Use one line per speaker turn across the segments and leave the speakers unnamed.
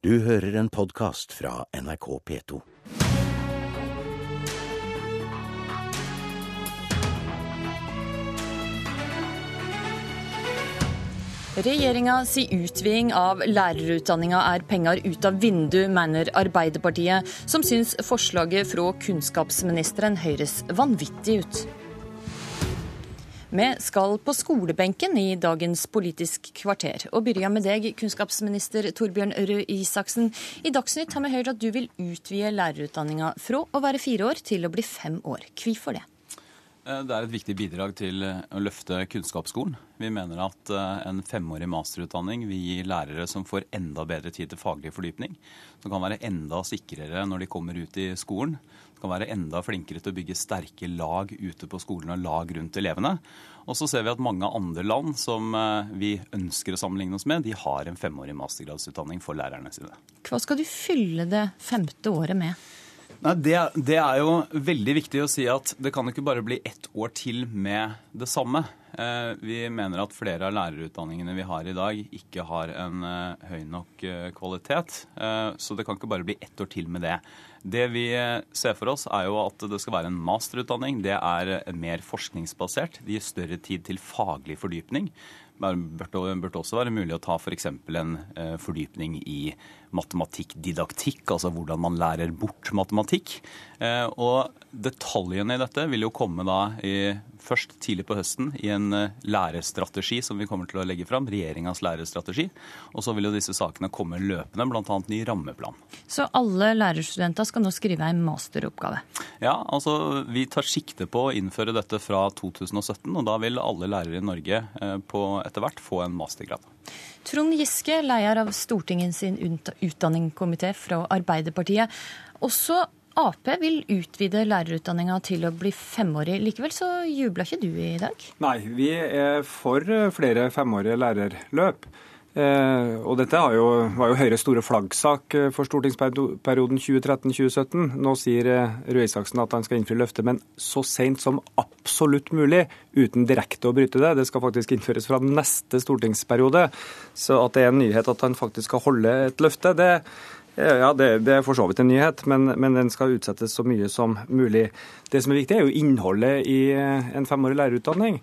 Du hører en podkast fra NRK P2.
Regjeringa si utviding av lærerutdanninga er penger ut av vindu, mener Arbeiderpartiet, som syns forslaget fra kunnskapsministeren høres vanvittig ut. Vi skal på skolebenken i dagens Politisk kvarter, og begynner med deg, kunnskapsminister Torbjørn Røe Isaksen. I Dagsnytt har vi hørt at du vil utvide lærerutdanninga fra å være fire år til å bli fem år. Hvorfor det?
Eh, det er et viktig bidrag til eh, å løfte kunnskapsskolen. Vi mener at eh, en femårig masterutdanning vil gi lærere som får enda bedre tid til faglig fordypning. Som kan være enda sikrere når de kommer ut i skolen. Kan være enda flinkere til å bygge sterke lag ute på skolen og lag rundt elevene. Og så ser vi at mange andre land som vi ønsker å sammenligne oss med, de har en femårig mastergradsutdanning for lærerne sine.
Hva skal du fylle det femte året med?
Nei, det, det, er jo veldig viktig å si at det kan ikke bare bli ett år til med det samme. Eh, vi mener at flere av lærerutdanningene vi har i dag, ikke har en eh, høy nok eh, kvalitet. Så det kan ikke bare bli ett år til med det. Det vi ser for oss, er jo at det skal være en masterutdanning. Det er mer forskningsbasert. Det gir større tid til faglig fordypning. Det burde også være mulig å ta f.eks. En fordypning i matematikkdidaktikk, altså hvordan man lærer bort matematikk. Og detaljene i dette vil jo komme da i, først tidlig på høsten i en eh, lærerstrategi som vi kommer til å legge fram, regjeringas lærerstrategi. Og så vil jo disse sakene komme løpende, bl.a. ny rammeplan.
Så alle lærerstudenter skal nå skrive en masteroppgave?
Ja, altså vi tar sikte på å innføre dette fra 2017, og da vil alle lærere i Norge eh, etter hvert få en mastergrad.
Trond Giske, leder av Stortingets utdanningskomité fra Arbeiderpartiet. Også Ap vil utvide lærerutdanninga til å bli femårig. Likevel så jubla ikke du i dag?
Nei, vi er for flere femårige lærerløp. Eh, og dette jo, var jo Høyres store flaggsak eh, for stortingsperioden 2013-2017. Nå sier eh, Røe Isaksen at han skal innfri løftet, men så seint som absolutt mulig, uten direkte å bryte det. Det skal faktisk innføres fra neste stortingsperiode. Så at det er en nyhet at han faktisk skal holde et løfte, det, ja, det, det, er for så vidt en nyhet, men, men, den skal utsettes så mye som mulig. Det som er viktig, er jo innholdet i en femårig lærerutdanning.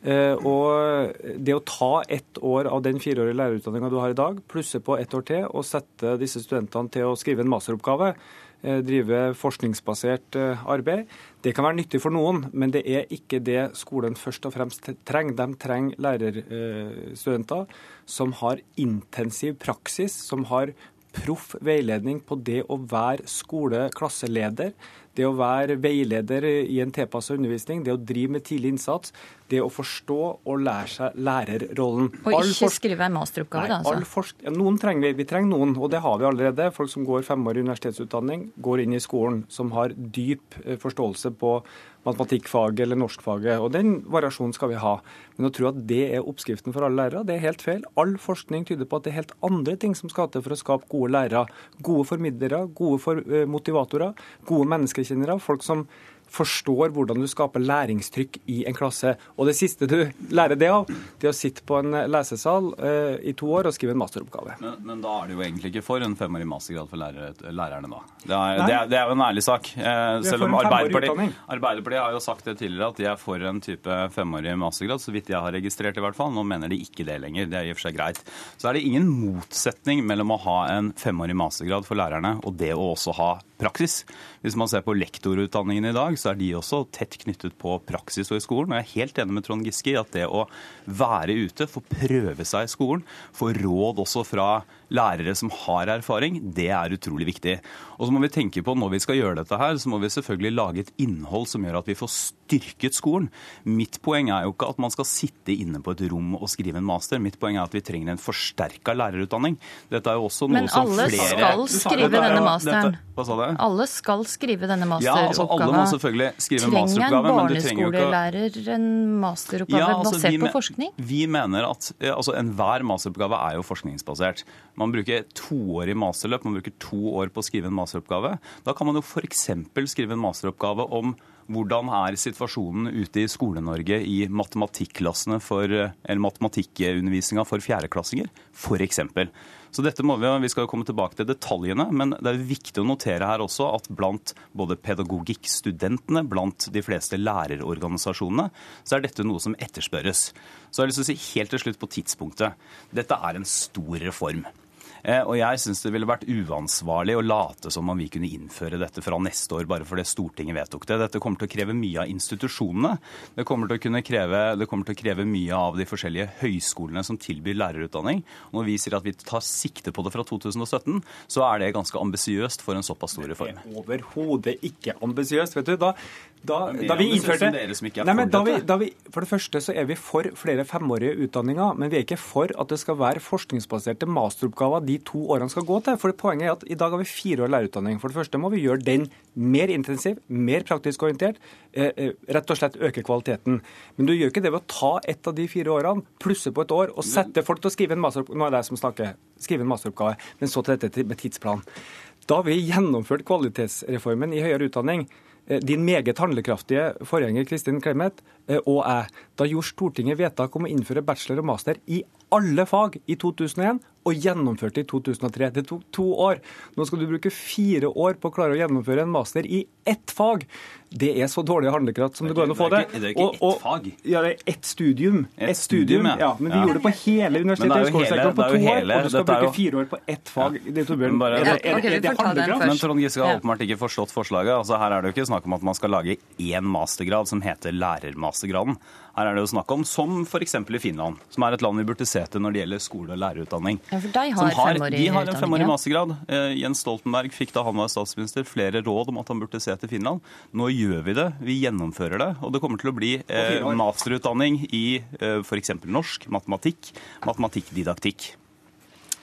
Eh, og det å ta ett år av den fireårige lærerutdanninga du har i dag, plusse på ett år til og sette disse studentene til å skrive en masteroppgave, eh, drive forskningsbasert eh, arbeid, det kan være nyttig for noen, men det er ikke det skolen først og fremst trenger. De trenger lærerstudenter som har intensiv praksis, som har proff veiledning på det å være skole-klasseleder, det å være veileder i en tilpassa undervisning, det å drive med tidlig innsats, det å forstå og lære seg lærerrollen.
Og ikke skrive en masteroppgave, da?
altså? Ja, noen trenger vi. Vi trenger noen, og det har vi allerede. Folk som går femårig universitetsutdanning, går inn i skolen, som har dyp eh, forståelse på matematikkfaget eller norskfaget. Og den variasjonen skal vi ha. Men å tro at det er oppskriften for alle lærere, det er helt feil. All forskning tyder på at det er helt andre ting som skal til for å skape gode lærere. Gode formidlere, gode eh, motivatorer, gode menneskekjennere. Folk som forstår hvordan du skaper læringstrykk i en klasse. Og det siste du lærer det av, det er å sitte på en lesesal eh, i to år og skrive en masteroppgave.
Men, men, da er det jo egentlig ikke for en femårig mastergrad for lærere, lærerne, da. Det er, det, er, det er, jo en ærlig sak. Eh, selv om Arbeiderpartiet, Arbeiderpartiet har jo sagt det tidligere at de er for en type femårig mastergrad, så vidt jeg har registrert i hvert fall. Nå mener de ikke det lenger. Det er i og for seg greit. Så er det ingen motsetning mellom å ha en femårig mastergrad for lærerne og det å også ha praksis. Hvis man ser på lektorutdanningen i dag, så er de også tett knyttet på praksis og i skolen. Og jeg er helt enig med Trond Giske i at det å være ute, få prøve seg i skolen, få råd også fra lærere som har erfaring, det er utrolig viktig. Og så må vi tenke på når vi skal gjøre dette her, så må vi selvfølgelig lage et innhold som gjør at vi får styrket skolen. Mitt poeng er jo ikke at man skal sitte inne på et rom og skrive en master. Mitt poeng er at vi trenger en forsterka lærerutdanning. Dette er jo også noe som flere
Men alle skal skrive denne masteren. hva sa du? Alle skal skrive denne masteroppgaven.
Ja, altså alle må selvfølgelig skrive en masteroppgave.
Trenger en barneskolelærer en masteroppgave ja, altså, basert på forskning?
Vi mener at altså, enhver masteroppgave er jo forskningsbasert. Man bruker toårig masterløp, man bruker to år på å skrive en masteroppgave. Da kan man jo f.eks. skrive en masteroppgave om hvordan er situasjonen ute i Skole-Norge i matematikkklassene for, eller matematikkundervisninga for fjerdeklassinger, f.eks. Så dette må vi, vi skal jo komme tilbake til detaljene, men det er viktig å notere her også at blant både pedagogikkstudentene, blant de fleste lærerorganisasjonene, så er dette noe som etterspørres. Så jeg har lyst til å si helt til slutt på tidspunktet. Dette er en stor reform. Eh, og jeg syns det ville vært uansvarlig å late som om vi kunne innføre dette fra neste år bare fordi Stortinget vedtok det. Dette kommer til å kreve mye av institusjonene. Det kommer til å kreve, til å kreve mye av de forskjellige høyskolene som tilbyr lærerutdanning. Og når vi sier at vi tar sikte på det fra 2017, så er det ganske ambisiøst for en såpass stor reform.
Overhodet ikke ambisiøst. vet du. Da da, da, vi innførte nei, men da vi, da vi, For det første så er vi for flere femårige utdanninger, men vi er ikke for at det skal være forskningsbaserte masteroppgaver de to årene skal gå til. For det Poenget er at i dag har vi fire år lærerutdanning. For det første må vi gjøre den mer intensiv, mer praktisk orientert. Eh, eh, rett og slett øke kvaliteten. Men du gjør ikke det ved å ta ett av de fire årene, plusse på et år og sette folk til å skrive en masteroppgave. Nå er det jeg som snakker. Skrive en masteroppgave. Men så til dette med tidsplan. Da vi gjennomførte kvalitetsreformen i høyere utdanning, din meget handlekraftige forgjenger Kristin Clemet eh, og jeg, da gjorde Stortinget vedtak om å innføre bachelor og master i alle fag i 2001 og gjennomførte i 2003. Det tok to år. Nå skal du bruke fire år på å klare å gjennomføre en master i ett fag. Det er så dårlig handlekraft som det går an å få det.
Det er ikke ett fag?
Ja, det er ett studium. Et studium, ja. ja. Men vi ja. gjorde det på hele universitetet og høgskolesektoren på to år, og du skal bruke fire år på ett fag. Det, Torbjørn,
er, er, er, er, det handlekraft? Men Trond Giske har åpenbart ikke forstått forslaget. Altså, her er det jo ikke snakk om at man skal lage én mastergrad som heter lærermastergraden. Her er det jo snakk om, som f.eks. i Finland, som er et land vi burde se til når det gjelder skole- og lærerutdanning.
For de har, har, de
har en femårig mastergrad. Eh, Jens Stoltenberg fikk da han var statsminister flere råd om at han burde se til Finland. Nå gjør vi det, vi gjennomfører det. Og det kommer til å bli eh, masterutdanning i eh, f.eks. norsk, matematikk, matematikkdidaktikk.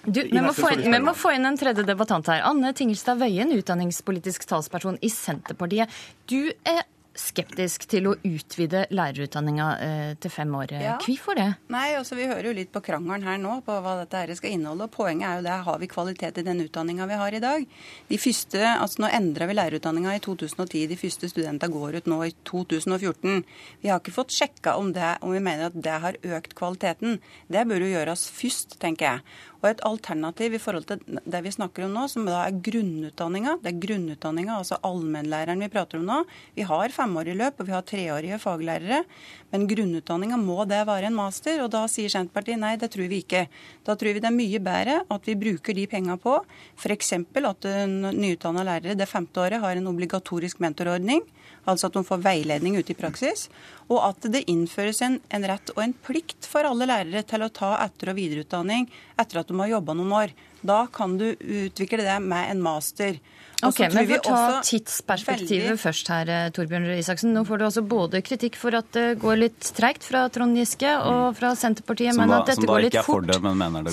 Du, vi, må inn, vi, må få inn, en tredje debattant her. Anne Tingelstad Wøien, utdanningspolitisk talsperson i Senterpartiet. Du er skeptisk til å utvide lærerutdanninga eh, til fem år. Ja. Hvorfor det?
Nei, altså Vi hører jo litt på krangelen her nå på hva dette her skal inneholde. og Poenget er jo det, har vi kvalitet i den utdanninga vi har i dag? De første, altså Nå endra vi lærerutdanninga i 2010. De første studentene går ut nå i 2014. Vi har ikke fått sjekka om, om vi mener at det har økt kvaliteten. Det bør jo gjøres først, tenker jeg. Og et alternativ i forhold til det vi snakker om nå, som da er grunnutdanninga. Det er grunnutdanninga, altså allmennlæreren vi prater om nå. Vi har femårig løp, og vi har treårige faglærere. Men grunnutdanninga må det være en master, og da sier Senterpartiet nei, det tror vi ikke. Da tror vi det er mye bedre at vi bruker de penga på f.eks. at nyutdanna lærere det femte året har en obligatorisk mentorordning altså at de får veiledning ute i praksis. Og at det innføres en, en, rett og en plikt for alle lærere til å ta etter- og videreutdanning etter at de ha jobba noen år. Da kan du utvikle det med en master.
Ok, men Vi får ta tidsperspektivet veldig... først her, eh, Torbjørn Isaksen. Nå får du altså både kritikk for at det går litt treigt fra Trond Giske og fra Senterpartiet, men at dette går litt fort det,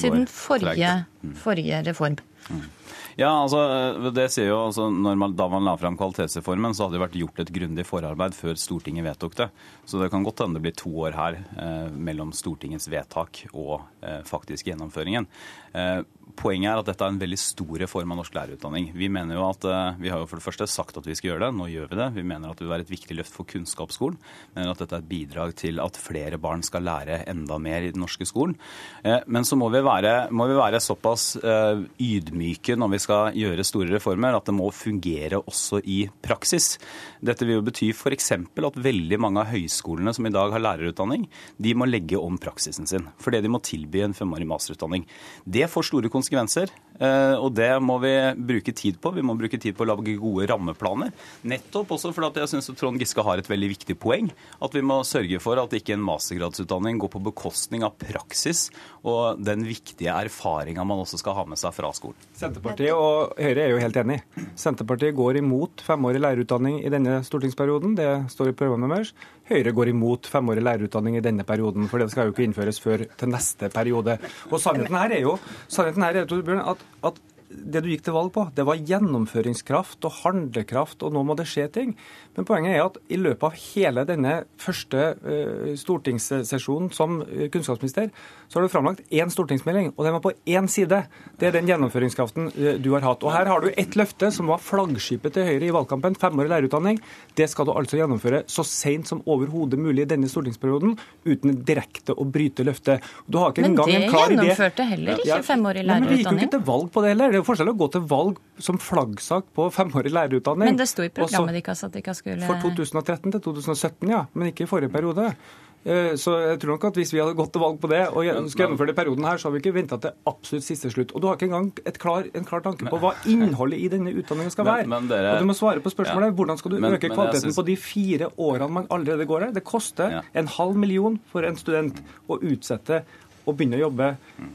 siden forrige, mm. forrige reform. Mm.
Ja, altså, eh, det sier jo, altså, man, Da man la fram kvalitetsreformen, så hadde det vært gjort et grundig forarbeid før Stortinget vedtok det. Så det kan godt hende det blir to år her eh, mellom Stortingets vedtak og eh, faktisk gjennomføringen. Eh, Poenget er at dette er en veldig stor reform av norsk lærerutdanning. Vi mener jo at, eh, vi har jo for det første sagt at vi skal gjøre det, nå gjør vi det. Vi mener at det vil være et viktig løft for kunnskapsskolen. Vi mener at dette er et bidrag til at flere barn skal lære enda mer i den norske skolen. Eh, men så må vi være, må vi være såpass eh, ydmyke når vi skal gjøre store reformer, at det må fungere også i praksis. Dette vil jo bety f.eks. at veldig mange av høyskolene som i dag har lærerutdanning, de må legge om praksisen sin. Fordi de må tilby en femårig masterutdanning. Det får store konsekvenser. Eh, og det må vi bruke tid på. Vi må bruke tid på å lage gode rammeplaner. Nettopp også fordi jeg syns Trond Giske har et veldig viktig poeng. At vi må sørge for at ikke en mastergradsutdanning går på bekostning av praksis og den viktige erfaringa man også skal ha med seg fra skolen.
Senterpartiet og Høyre er jo helt enig. Senterpartiet går imot femårig lærerutdanning i denne stortingsperioden. Det står i programmet deres. Høyre går imot femårig lærerutdanning i denne perioden, for det skal jo ikke innføres før til neste periode. Og sannheten her er jo sannheten her er, Torbjørn, at, at det du gikk til valg på, det var gjennomføringskraft og handlekraft, og nå må det skje ting. Men poenget er at i løpet av hele denne første uh, stortingssesjonen som kunnskapsminister, så har du framlagt én stortingsmelding, og den var på én side. Det er den gjennomføringskraften uh, du har hatt. Og her har du ett løfte som var flaggskipet til Høyre i valgkampen, femårig lærerutdanning. Det skal du altså gjennomføre så seint som overhodet mulig i denne stortingsperioden, uten direkte å bryte løftet.
Du har ikke men det gjennomførte heller ikke femårig lærerutdanning.
Men vi gikk jo ikke til valg på det heller. Det jo forskjell å gå til valg som flaggsak på femårig lærerutdanning.
Men det sto i programmet deres at de ikke skulle
For 2013 til 2017, ja. Men ikke i forrige periode. Eh, så jeg tror nok at Hvis vi hadde gått til valg på det og skulle gjennomføre det perioden her, så hadde vi ikke venta til absolutt siste slutt. Og Du har ikke engang klar, en klar tanke på hva innholdet i denne utdanningen skal være. Men, men dere, og Du må svare på spørsmålet ja, hvordan skal du men, øke kvaliteten synes... på de fire årene man allerede går her. Det koster ja. en halv million for en student å utsette å begynne å jobbe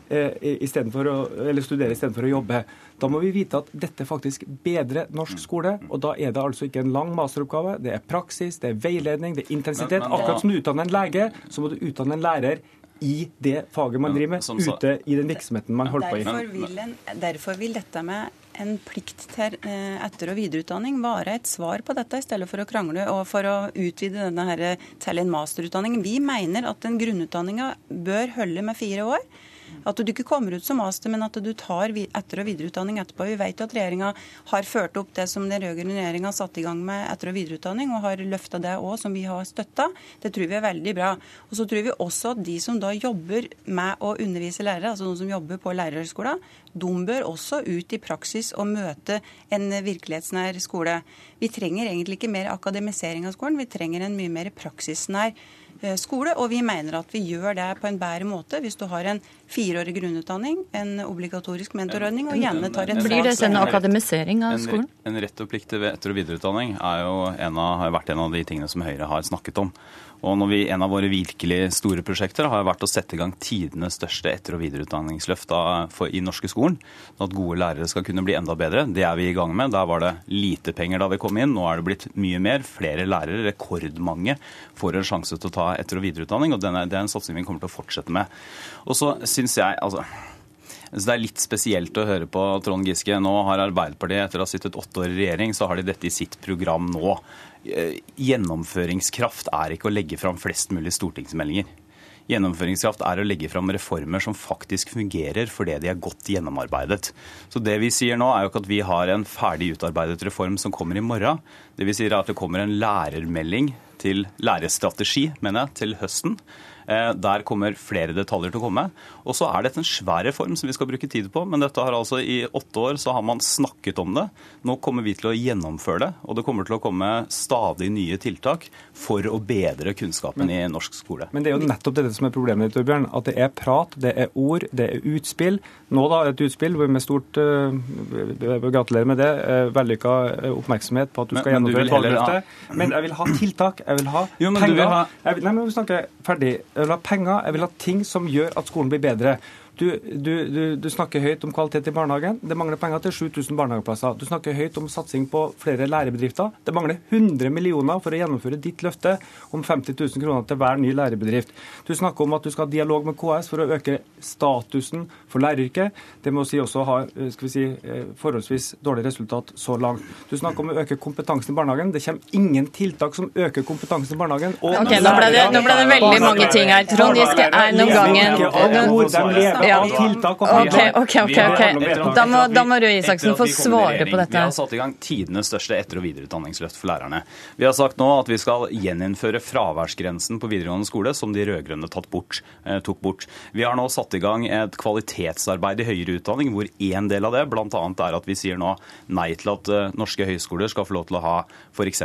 eh, å, eller studere istedenfor å jobbe. Da må vi vite at dette faktisk bedrer norsk skole. Og da er det altså ikke en lang masteroppgave. Det er praksis, det er veiledning, det er intensitet. Akkurat som du utdanner en lege, så må du utdanne en lærer i det faget man driver med, ute i den virksomheten man holder på i.
Derfor vil, en, derfor vil dette med en plikt til eh, etter- og videreutdanning være et svar på dette, i stedet for å krangle og for å utvide denne her til en masterutdanning. Vi mener at den grunnutdanninga bør holde med fire år. At du ikke kommer ut som master, men at du tar etter- og videreutdanning etterpå. Vi vet at regjeringa har ført opp det som den rød-grønne regjeringa satte i gang med etter- og videreutdanning, og har løfta det òg, som vi har støtta. Det tror vi er veldig bra. Og så tror vi også at de som da jobber med å undervise lærere, altså noen som jobber på lærerhøgskolen, de bør også ut i praksis og møte en virkelighetsnær skole. Vi trenger egentlig ikke mer akademisering av skolen, vi trenger en mye mer praksisnær Eh, skole, og vi mener at vi gjør det på en bedre måte hvis du har en fireårig grunnutdanning, en obligatorisk mentorordning og gjerne tar et
Blir det en akademisering av skolen?
En, en rett og plikt til etter- og videreutdanning er jo en av, har vært en av de tingene som Høyre har snakket om. Og når vi, En av våre virkelig store prosjekter har vært å sette i gang tidenes største etter- og videreutdanningsløft i norske skolen. Sånn at gode lærere skal kunne bli enda bedre. Det er vi i gang med. Der var det lite penger da vi kom inn. Nå er det blitt mye mer. Flere lærere, rekordmange, får en sjanse til å ta etter- og videreutdanning. og denne, Det er en satsing vi kommer til å fortsette med. Og så synes jeg, altså... Så Det er litt spesielt å høre på Trond Giske. Nå har Arbeiderpartiet, etter å ha sittet åtte år i regjering, så har de dette i sitt program nå. Eh, gjennomføringskraft er ikke å legge fram flest mulig stortingsmeldinger. Gjennomføringskraft er å legge fram reformer som faktisk fungerer fordi de er godt gjennomarbeidet. Så det vi sier nå er jo ikke at vi har en ferdig utarbeidet reform som kommer i morgen. Det vi sier er at det kommer en lærermelding til lærerstrategi, mener jeg, til høsten. Eh, der kommer flere detaljer til å komme. Og så er dette en svær reform som vi skal bruke tid på. Men dette har altså i åtte år så har man snakket om det. Nå kommer vi til å gjennomføre det. Og det kommer til å komme stadig nye tiltak for å bedre kunnskapen men, i norsk skole.
Men det er jo nettopp dette som er problemet, ditt, Bjørn. At det er prat, det er ord, det er utspill. Nå da et utspill med stort uh, Gratulerer med det. Uh, Vellykka oppmerksomhet på at du skal men, gjennomføre et valgløfte. Ja. Men jeg vil ha tiltak. Jeg vil ha jo, penger. Ha... Jeg vil, nei, men vi snakker ferdig. Jeg vil ha penger, jeg vil ha ting som gjør at skolen blir bedre. Du, du, du, du, snakker høyt om kvalitet i barnehagen. Det mangler penger til 7000 barnehageplasser. Du snakker høyt om satsing på flere lærebedrifter. Det mangler 100 millioner for å gjennomføre ditt løfte om 50 000 kroner til hver ny lærebedrift. Du snakker om at du skal ha dialog med KS for å øke statusen for læreryrket. Det må si også ha eh, si, eh, forholdsvis dårlig resultat så langt. Du snakker om å øke kompetansen i barnehagen. Det kommer ingen tiltak som øker kompetansen i barnehagen.
Og ok, Nå ble det, nå ble det veldig mange ting her. Trond Giske er noen gangen ja. tiltak og Ok, ok, ok. okay. Da må, da må Røe Isaksen få svare på dette.
Vi har satt i gang tidenes største etter- og videreutdanningsløft for lærerne. Vi har sagt nå at vi skal gjeninnføre fraværsgrensen på videregående skole, som de rød-grønne eh, tok bort. Vi har nå satt i gang et kvalitetsarbeid i høyere utdanning, hvor én del av det bl.a. er at vi sier nå nei til at uh, norske høyskoler skal få lov til å ha f.eks.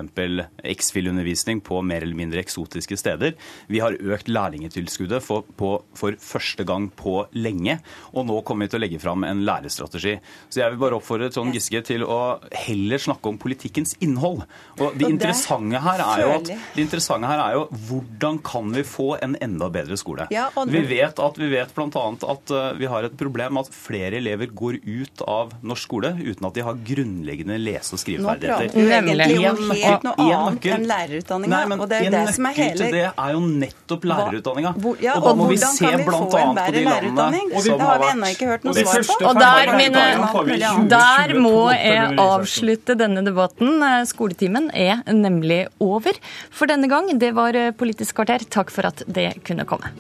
X-FIL-undervisning på mer eller mindre eksotiske steder. Vi har økt lærlingtilskuddet for, på, for første gang på lenge lenge. Og nå kommer vi til å legge fram en lærerstrategi. Så jeg vil bare oppfordre Trond Giske til å heller snakke om politikkens innhold. Og det interessante her er jo, at, det interessante her er jo hvordan kan vi få en enda bedre skole? Vi vet, at, vi vet bl.a. at uh, vi har et problem at flere elever går ut av norsk skole uten at de har grunnleggende lese- og skriveferdigheter.
Nå prater vi egentlig om helt noe annet enn lærerutdanninga.
Og det er det som er hele... til det er jo nettopp lærerutdanninga. Ja, og da må vi se bl.a. på de landene
utdanning. Det har vi ennå ikke hørt noe svar på.
Og der, mine, der må jeg avslutte denne debatten. Skoletimen er nemlig over for denne gang. Det var Politisk kvarter. Takk for at det kunne komme.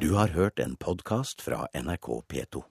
Du har hørt en podkast fra NRK P2.